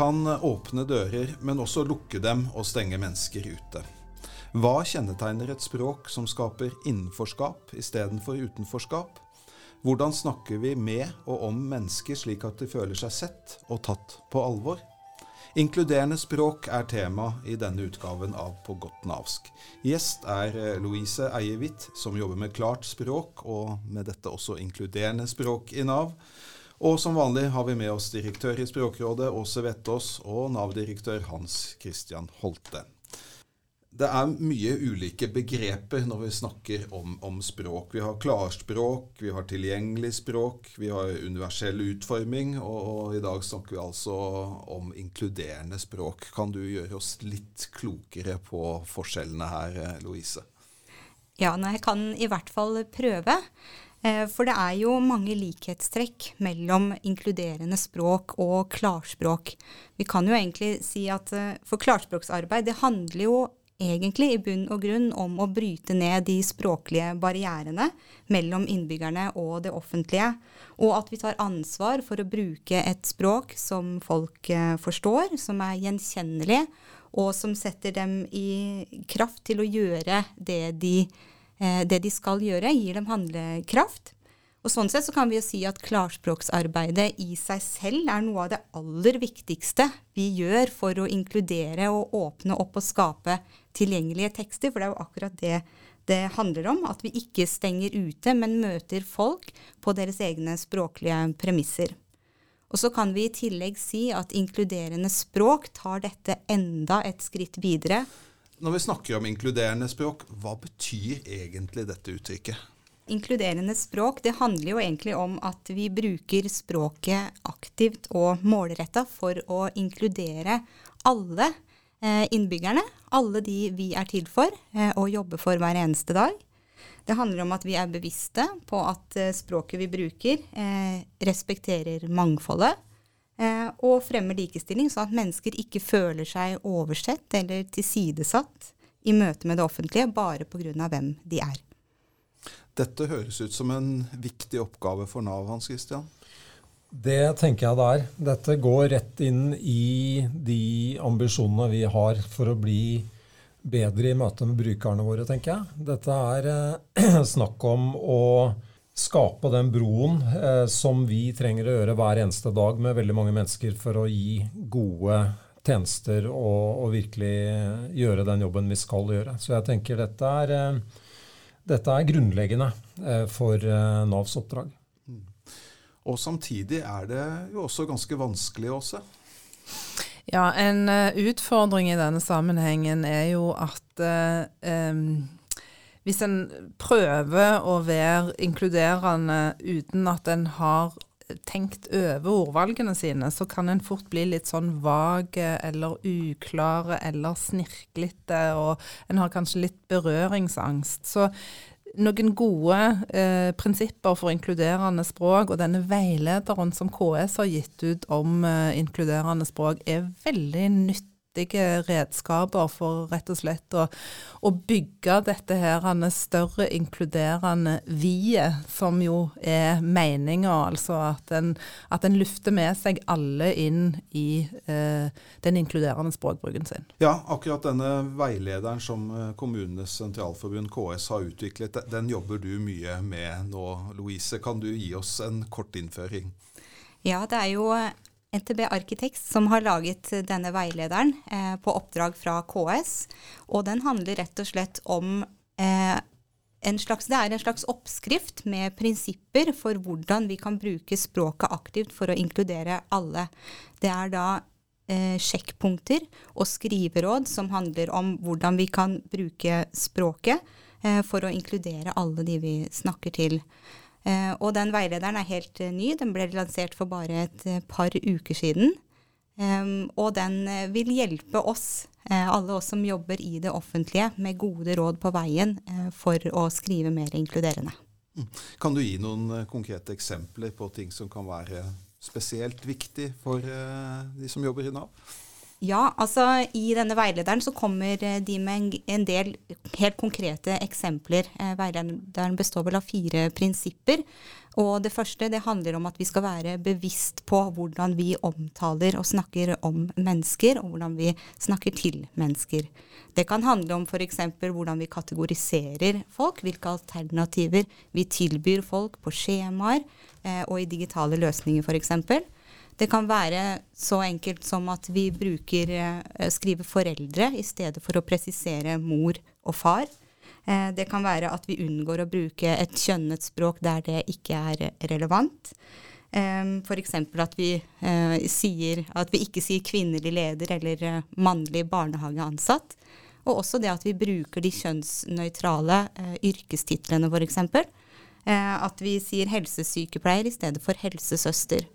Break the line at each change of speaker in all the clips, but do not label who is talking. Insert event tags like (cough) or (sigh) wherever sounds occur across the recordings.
kan åpne dører, men også lukke dem og stenge mennesker ute. Hva kjennetegner et språk som skaper innenforskap istedenfor utenforskap? Hvordan snakker vi med og om mennesker slik at de føler seg sett og tatt på alvor? Inkluderende språk er tema i denne utgaven av På godt navsk. Gjest er eh, Louise Eievidt, som jobber med klart språk, og med dette også inkluderende språk i Nav. Og som vanlig har vi med oss direktør i Språkrådet, Åse Vettås, og Nav-direktør Hans Christian Holte. Det er mye ulike begreper når vi snakker om, om, språk. Vi har klarspråk, vi har tilgjengelig språk, vi har universell utforming, og, og, i dag snakker vi altså om inkluderende språk. Kan du gjøre oss litt klokere på forskjellene her, Louise?
Ja, jeg kan i hvert fall prøve. Eh, for det er jo mange likhetstrekk mellom inkluderende språk og klarspråk. Vi kan jo egentlig si at eh, for klarspråksarbeid, det handler jo egentlig i bunn og grunn om å bryte ned de språklige barrierene mellom innbyggerne og det offentlige, og at vi tar ansvar for å bruke et språk som folk eh, forstår, som er gjenkjennelig, og som setter dem i kraft til å gjøre det de, eh, det de skal gjøre, gir dem handlekraft. Og Sånn sett så kan vi jo si at klarspråksarbeidet i seg selv er noe av det aller viktigste vi gjør for å inkludere og åpne opp og skape tilgjengelige tekster. For det er jo akkurat det det handler om. At vi ikke stenger ute, men møter folk på deres egne språklige premisser. Og så kan vi i tillegg si at inkluderende språk tar dette enda et skritt videre.
Når vi snakker om inkluderende språk, hva betyr egentlig dette uttrykket?
inkluderende språk, det handler jo egentlig om at vi bruker språket aktivt og målretta for å inkludere alle eh, innbyggerne. Alle de vi er til for eh, og jobber for hver eneste dag. Det handler om at vi er bevisste på at eh, språket vi bruker, respekterer mangfoldet. Eh, og fremmer likestilling, sånn at mennesker ikke føler seg oversett eller tilsidesatt i møte med det offentlige bare pga. hvem de er.
Dette høres ut som en viktig oppgave for Nav, Hans Christian?
Det tenker jeg det er. Dette går rett inn i de ambisjonene vi har for å bli bedre i møte med brukerne våre, tenker jeg. Dette er eh, (clears throat) snakk om å skape den broen eh, som vi trenger å gjøre hver eneste dag med veldig mange mennesker for å gi gode tjenester og, og virkelig gjøre den jobben vi skal gjøre. Så jeg tenker dette er eh, dette er grunnleggende eh, for eh, Navs oppdrag. Mm.
Og samtidig er det jo også ganske vanskelig Åse.
Ja, en utfordring i denne sammenhengen er jo at um, hvis en prøver å være inkluderende uten at en har tenkt over ordvalgene sine, så kan en fort bli litt sånn vage eller uklare eller snirklete, og en har kanskje litt berøringsangst. Så noen gode eh, prinsipper for inkluderende språk, og denne veilederen som KS har gitt ut om eh, inkluderende språk, er veldig nytt viktige redskaper for rett og slett å, å bygge dette her større inkluderende vi-et, som jo er meninga. Altså at en, at en lufter med seg alle inn i eh, den inkluderende språkbruken sin.
Ja, akkurat denne veilederen som eh, Kommunenes sentralforbund, KS, har utviklet, den jobber du mye med nå, Louise. Kan du gi oss en kort innføring?
Ja, det er jo NTB Architects som har laget denne veilederen eh, på oppdrag fra KS. Og den handler rett og slett om eh, en slags, Det er en slags oppskrift med prinsipper for hvordan vi kan bruke språket aktivt for å inkludere alle. Det er da eh, sjekkpunkter og skriveråd som handler om hvordan vi kan bruke språket eh, for å inkludere alle de vi snakker til. Eh, og den veilederen er helt eh, ny. Den ble lansert for bare et eh, par uker siden. og den vil hjelpe oss, alle oss som jobber i det offentlige, med gode råd på veien for å skrive mer inkluderende.
Mm. Kan du gi noen konkrete eksempler på ting som kan være spesielt viktig for de som jobber i Nav?
Ja, altså i denne veilederen så kommer eh, de med en, del helt konkrete eksempler. Eh, veilederen består vel av fire prinsipper. Og det første det handler om at vi skal være bevisst på hvordan vi omtaler og snakker om mennesker, og hvordan vi snakker til mennesker. Det kan handle om f.eks. hvordan vi kategoriserer folk, hvilke alternativer vi tilbyr folk på skjemaer eh, og i digitale løsninger f.eks. Det kan være så enkelt som at vi bruker eh, skriver foreldre i stedet for å presisere mor og far. Eh, det kan være at vi unngår å bruke et kjønnet språk der det ikke er relevant. Eh, F.eks. At, vi, sier, at vi ikke sier kvinnelig leder eller mannlig barnehageansatt. Og også det at vi bruker de kjønnsnøytrale yrkestitlene f.eks. At vi sier helsesykepleier i stedet for helsesøster.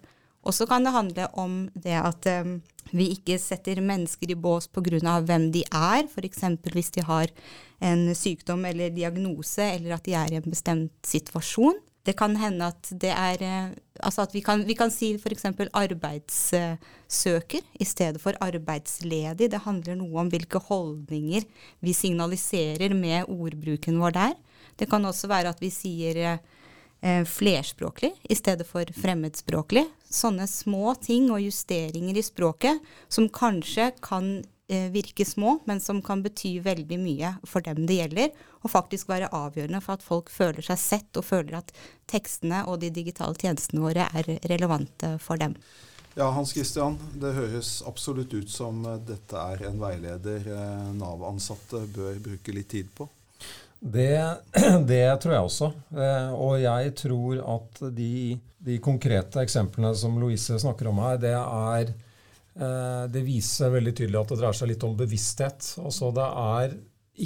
Og så kan det handle om det at um, vi ikke setter mennesker i bås pga. hvem de er, f.eks. hvis de har en sykdom eller diagnose, eller at de er i en bestemt situasjon. Det kan hende at det er uh, Altså at vi kan, vi kan si f.eks. arbeidssøker i stedet for arbeidsledig. Det handler noe om hvilke holdninger vi signaliserer med ordbruken vår der. Det kan også være at vi sier eh, flerspråklig i stedet for fremmedspråklig. Sånne små ting og justeringer i språket som kanskje kan eh, virke små, men som kan bety veldig mye for dem det gjelder, og faktisk være avgjørende for at folk føler seg sett og føler at tekstene og de digitale tjenestene våre er relevante for dem.
Ja, Hans Christian, det høres absolutt ut som dette er en veileder eh, Nav-ansatte bør bruke litt tid på.
Det, (clears throat) det, tror jeg også. Eh, og jeg tror at de, de, konkrete eksemplene som Louise snakker om her, det er eh, Det viser veldig tydelig at det dreier seg litt om bevissthet. Altså det er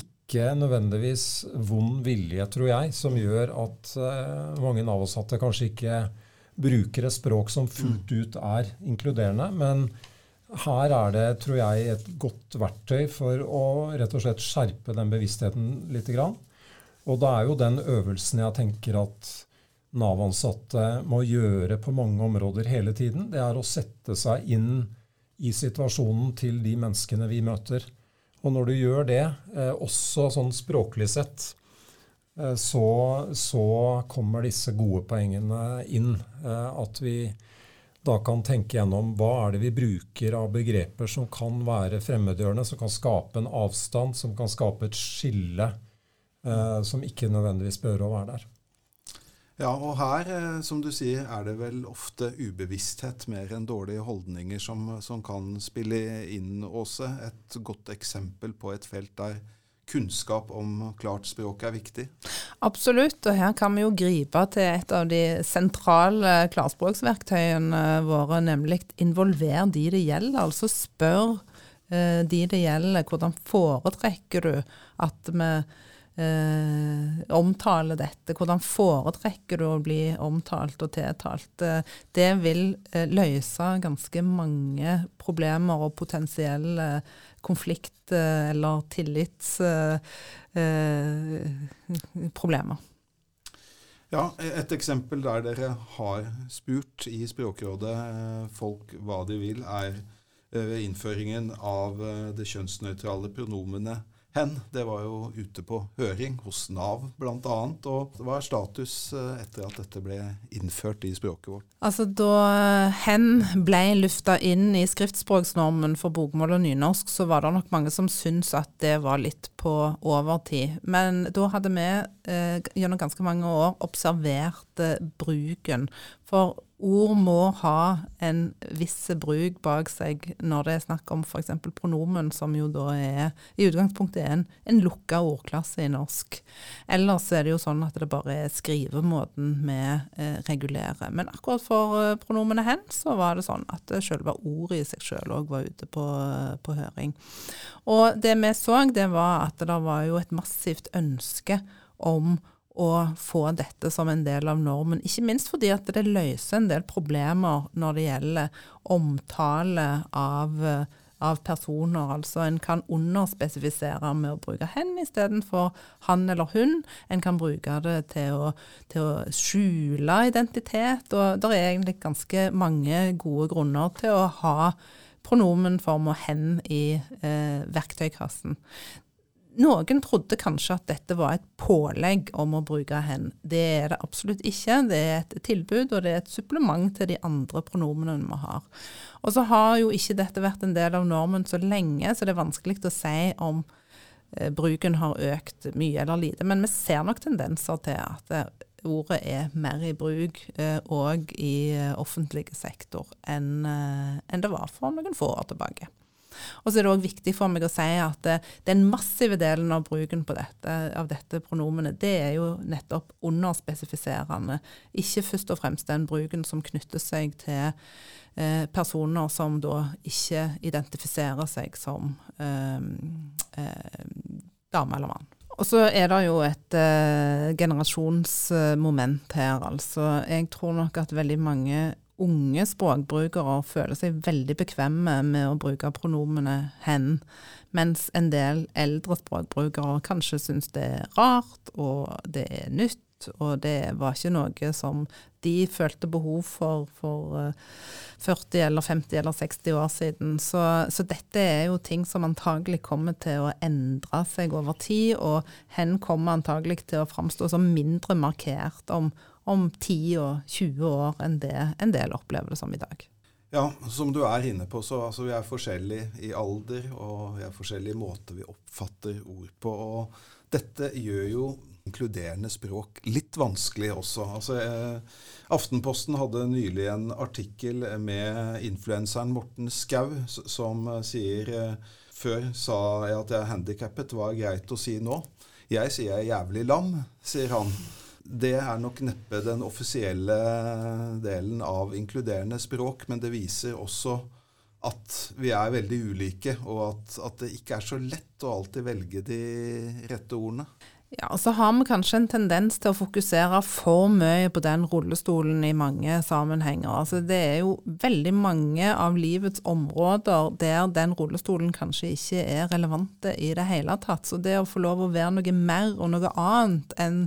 ikke nødvendigvis vond vilje, tror jeg, som gjør at eh, mange Nav-ansatte kanskje ikke bruker et språk som fullt ut er inkluderende. men her er det, tror jeg, et godt verktøy for å rett og slett skjerpe den bevisstheten litt. Og det er jo den øvelsen jeg tenker at Nav-ansatte må gjøre på mange områder hele tiden. Det er å sette seg inn i situasjonen til de menneskene vi møter. Og når du gjør det, eh, også sånn språklig sett, eh, så, så, kommer disse gode poengene inn. Eh, at vi da kan tenke gjennom hva er det vi bruker av begreper som kan være fremmedgjørende, som kan skape en avstand, som kan skape et skille eh, som ikke nødvendigvis bør å være der.
Ja, og her, eh, som du sier, er det vel ofte ubevissthet mer enn dårlige holdninger som, som kan spille inn, Åse. Et godt eksempel på et felt der kunnskap om klart språk er viktig?
Absolutt, og her kan vi jo gripe til et av de sentrale klarspråksverktøyene våre, nemlig involver de det gjelder. Altså spør eh, de det gjelder, hvordan foretrekker du at vi eh, omtale dette? Hvordan foretrekker du å bli omtalt og tiltalt? Eh, det vil eh, løse ganske mange problemer og potensielle konflikt- eh, eller tillitsproblemer.
Ja, Et eksempel der dere har spurt i Språkrådet folk hva de vil, er innføringen av det kjønnsnøytrale pronomenet hen. Det var jo ute på høring hos Nav bl.a. Og hva er status eh, etter at dette ble innført i språket vårt?
Altså Da eh, hen ble lufta inn i skriftspråksnormen for bokmål og nynorsk, så var det nok mange som syntes at det var litt på overtid. Men da hadde vi eh, gjennom ganske mange år observert eh, bruken. For ord må ha en viss bruk bak seg når det er snakk om f.eks. pronomen, som jo da er i utgangspunktet er en, en lukka ordklasse i norsk. Ellers er det jo sånn at det bare er skrivemåten vi eh, regulerer. Men akkurat for eh, pronomene hen, så var det sånn at selve ordet i seg sjøl òg var ute på, på, høring. Og det vi så, det var at det var jo et massivt ønske om å få dette som en del av normen. Ikke minst fordi at det løser en del problemer når det gjelder omtale av, av personer. Altså en kan underspesifisere med å bruke 'hen' istedenfor 'han' eller 'hun'. En kan bruke det til å, til å skjule identitet. Og det er egentlig ganske mange gode grunner til å ha pronomenform og hen i eh, verktøykassen. Noen trodde kanskje at dette var et pålegg om å bruke hen. Det er det absolutt ikke. Det er et tilbud, og det er et supplement til de andre pronomenene vi har. Og så har jo ikke dette vært en del av normen så lenge, så det er vanskelig å si om eh, bruken har økt mye eller lite. Men vi ser nok tendenser til at eh, ordet er mer i bruk òg eh, i eh, offentlig sektor enn, eh, enn det var for noen få år tilbake. Og så er det òg viktig for meg å si at det, den massive delen av bruken dette, av dette pronomenet, det er jo nettopp underspesifiserende. Ikke først og fremst den bruken som knytter seg til eh, personer som da ikke identifiserer seg som eh, eh, dame eller mann. Og så er det jo et eh, generasjonsmoment her, altså. Jeg tror nok at veldig mange unge språkbrukere føler seg veldig bekvemme med å bruke pronomene 'hen', mens en del eldre språkbrukere kanskje syns det er rart, og det er nytt, og det var ikke noe som de følte behov for for 40 eh, eller 50 eller 60 år siden. Så, så dette er jo ting som antagelig kommer til å endre seg over tid, og hen kommer antagelig til å framstå som mindre markert om, om 10 og 20 år enn det en del opplever det som i dag.
Ja, som du er inne på, så altså, vi er forskjellige i alder, og vi er forskjellige i måter vi oppfatter ord på. og Dette gjør jo inkluderende språk litt vanskelig også. Altså, eh, Aftenposten hadde nylig en artikkel med influenseren Morten Skau som eh, sier eh, Før sa jeg at jeg er handikappet, hva er greit å si nå? Jeg sier jeg er jævlig lam, sier han. Det er nok neppe den offisielle delen av inkluderende språk, men det viser også at vi er veldig ulike, og at, at det ikke er så lett å alltid velge de rette ordene.
Ja, og så har vi kanskje en tendens til å fokusere for mye på den rullestolen i mange sammenhenger. Altså det er jo veldig mange av livets områder der den rullestolen kanskje ikke er relevante i det hele tatt. Så det å få lov å være noe mer og noe annet enn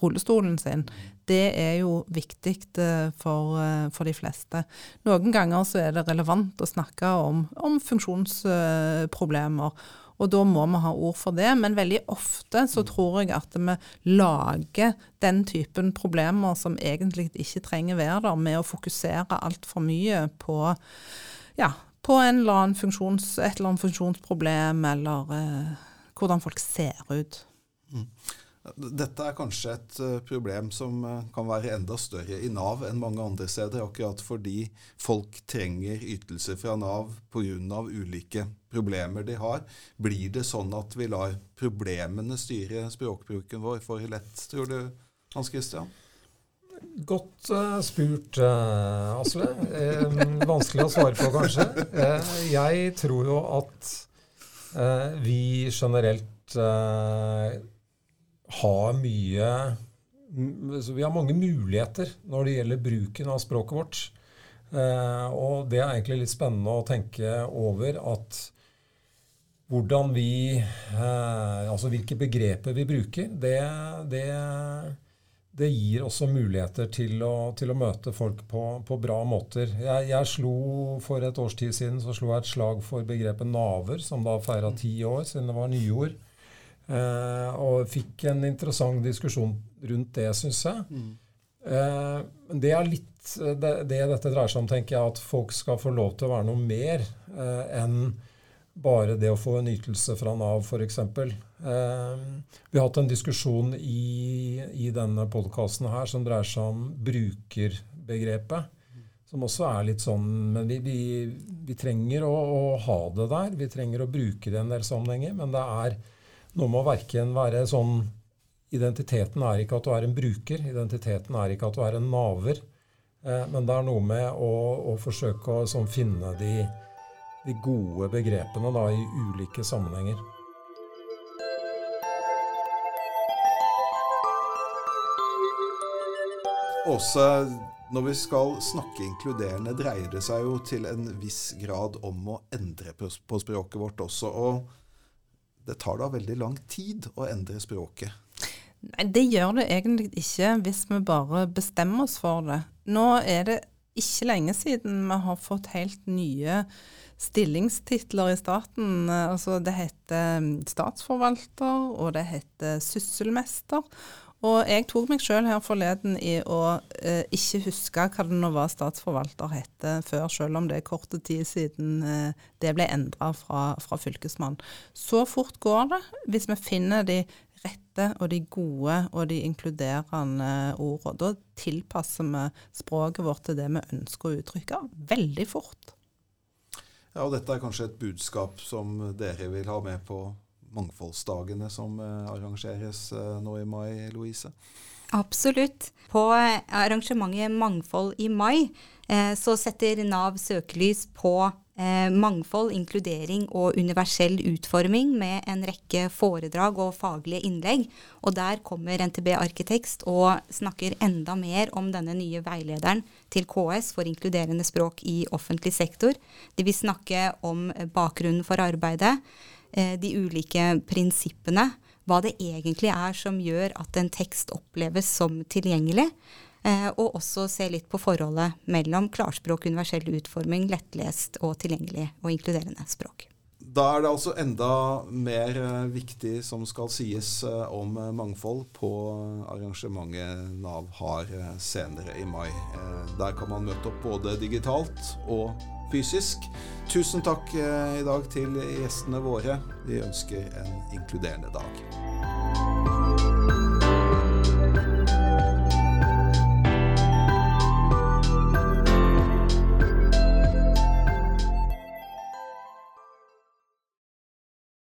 rullestolen sin, det er jo viktig eh, for, eh, for, de fleste. Noen ganger så er det relevant å snakke om, om funksjonsproblemer. Og da må vi ha ord for det, men veldig ofte så tror jeg at vi lager den typen problemer som egentlig ikke trenger være der, med å fokusere altfor mye på, ja, på eller funksjons, et eller annet funksjonsproblem, eller eh, hvordan folk ser ut. Mm.
Dette er kanskje et eh, problem som eh, kan være enda større i Nav enn mange andre steder, akkurat fordi folk trenger ytelser fra Nav pga. ulike problemer de har. Blir det sånn at vi lar problemene styre språkbruken vår for lett, tror du, Hans Christian?
Godt uh, spurt, uh, Asle. Eh, vanskelig å svare på, kanskje. Eh, jeg tror jo at eh, vi generelt har mye Vi har mange muligheter når det gjelder bruken av språket vårt. Eh, og det er egentlig litt spennende å tenke over at hvordan vi eh, Altså hvilke begreper vi bruker, det, det, det gir også muligheter til å, til å møte folk på, på bra måter. Jeg, jeg, slo For et års tid siden så slo jeg et slag for begrepet naver, som da feira ti år siden det var nyord. Eh, og fikk en interessant diskusjon rundt det, syns jeg. Mm. Eh, det er litt det, det, dette dreier seg om, tenker jeg, at folk skal få lov til å være noe mer eh, enn bare det å få en ytelse fra Nav, f.eks. Eh, vi har hatt en diskusjon i, i denne podkasten her som dreier seg om brukerbegrepet. Som også er litt sånn Men vi, vi, vi trenger å, å, ha det der. Vi trenger å bruke det i en del sammenhenger. Men det er noe må verken være sånn Identiteten er ikke at du er en bruker. Identiteten er ikke at du er en naver. Eh, men det er noe med å, å forsøke å sånn, finne de, de, gode begrepene da, i ulike sammenhenger.
Også når vi skal snakke inkluderende, dreier det seg jo til en viss grad om å endre på språket vårt også. og det tar da veldig lang tid å endre språket?
Nei, det gjør det egentlig ikke hvis vi bare bestemmer oss for det. Nå er det ikke lenge siden vi har fått helt nye stillingstitler i staten. Altså det heter statsforvalter, og det heter sysselmester. Og jeg tok meg sjøl her forleden i å eh, ikke huske hva det nå var statsforvalter hette før, selv om det er korte tid siden eh, det ble endra fra, fra fylkesmann. Så fort går det hvis vi finner de rette og de gode og de inkluderende ordene. Da tilpasser vi språket vårt til det vi ønsker å uttrykke, veldig fort.
Ja, og Dette er kanskje et budskap som dere vil ha med på mangfoldsdagene som eh, arrangeres eh, nå i mai, Louise?
Absolutt. På eh, arrangementet Mangfold i mai så setter Nav søkelys på mangfold, inkludering og universell utforming med en rekke foredrag og faglige innlegg. Og der kommer NTB Arkitekst og snakker enda mer om denne nye veilederen til KS for inkluderende språk i offentlig sektor. De vil snakke om bakgrunnen for arbeidet de ulike prinsippene. Hva det egentlig er som gjør at en tekst oppleves som tilgjengelig. Eh, og også se litt på forholdet mellom klarspråk, universell utforming, lettlest og tilgjengelig og inkluderende språk.
Da er det altså enda mer eh, viktig som skal sies om mangfold på arrangementet Nav har senere i mai. Der kan man møte opp både digitalt og fysisk. Tusen takk eh, i dag til gjestene våre. Vi ønsker en inkluderende dag.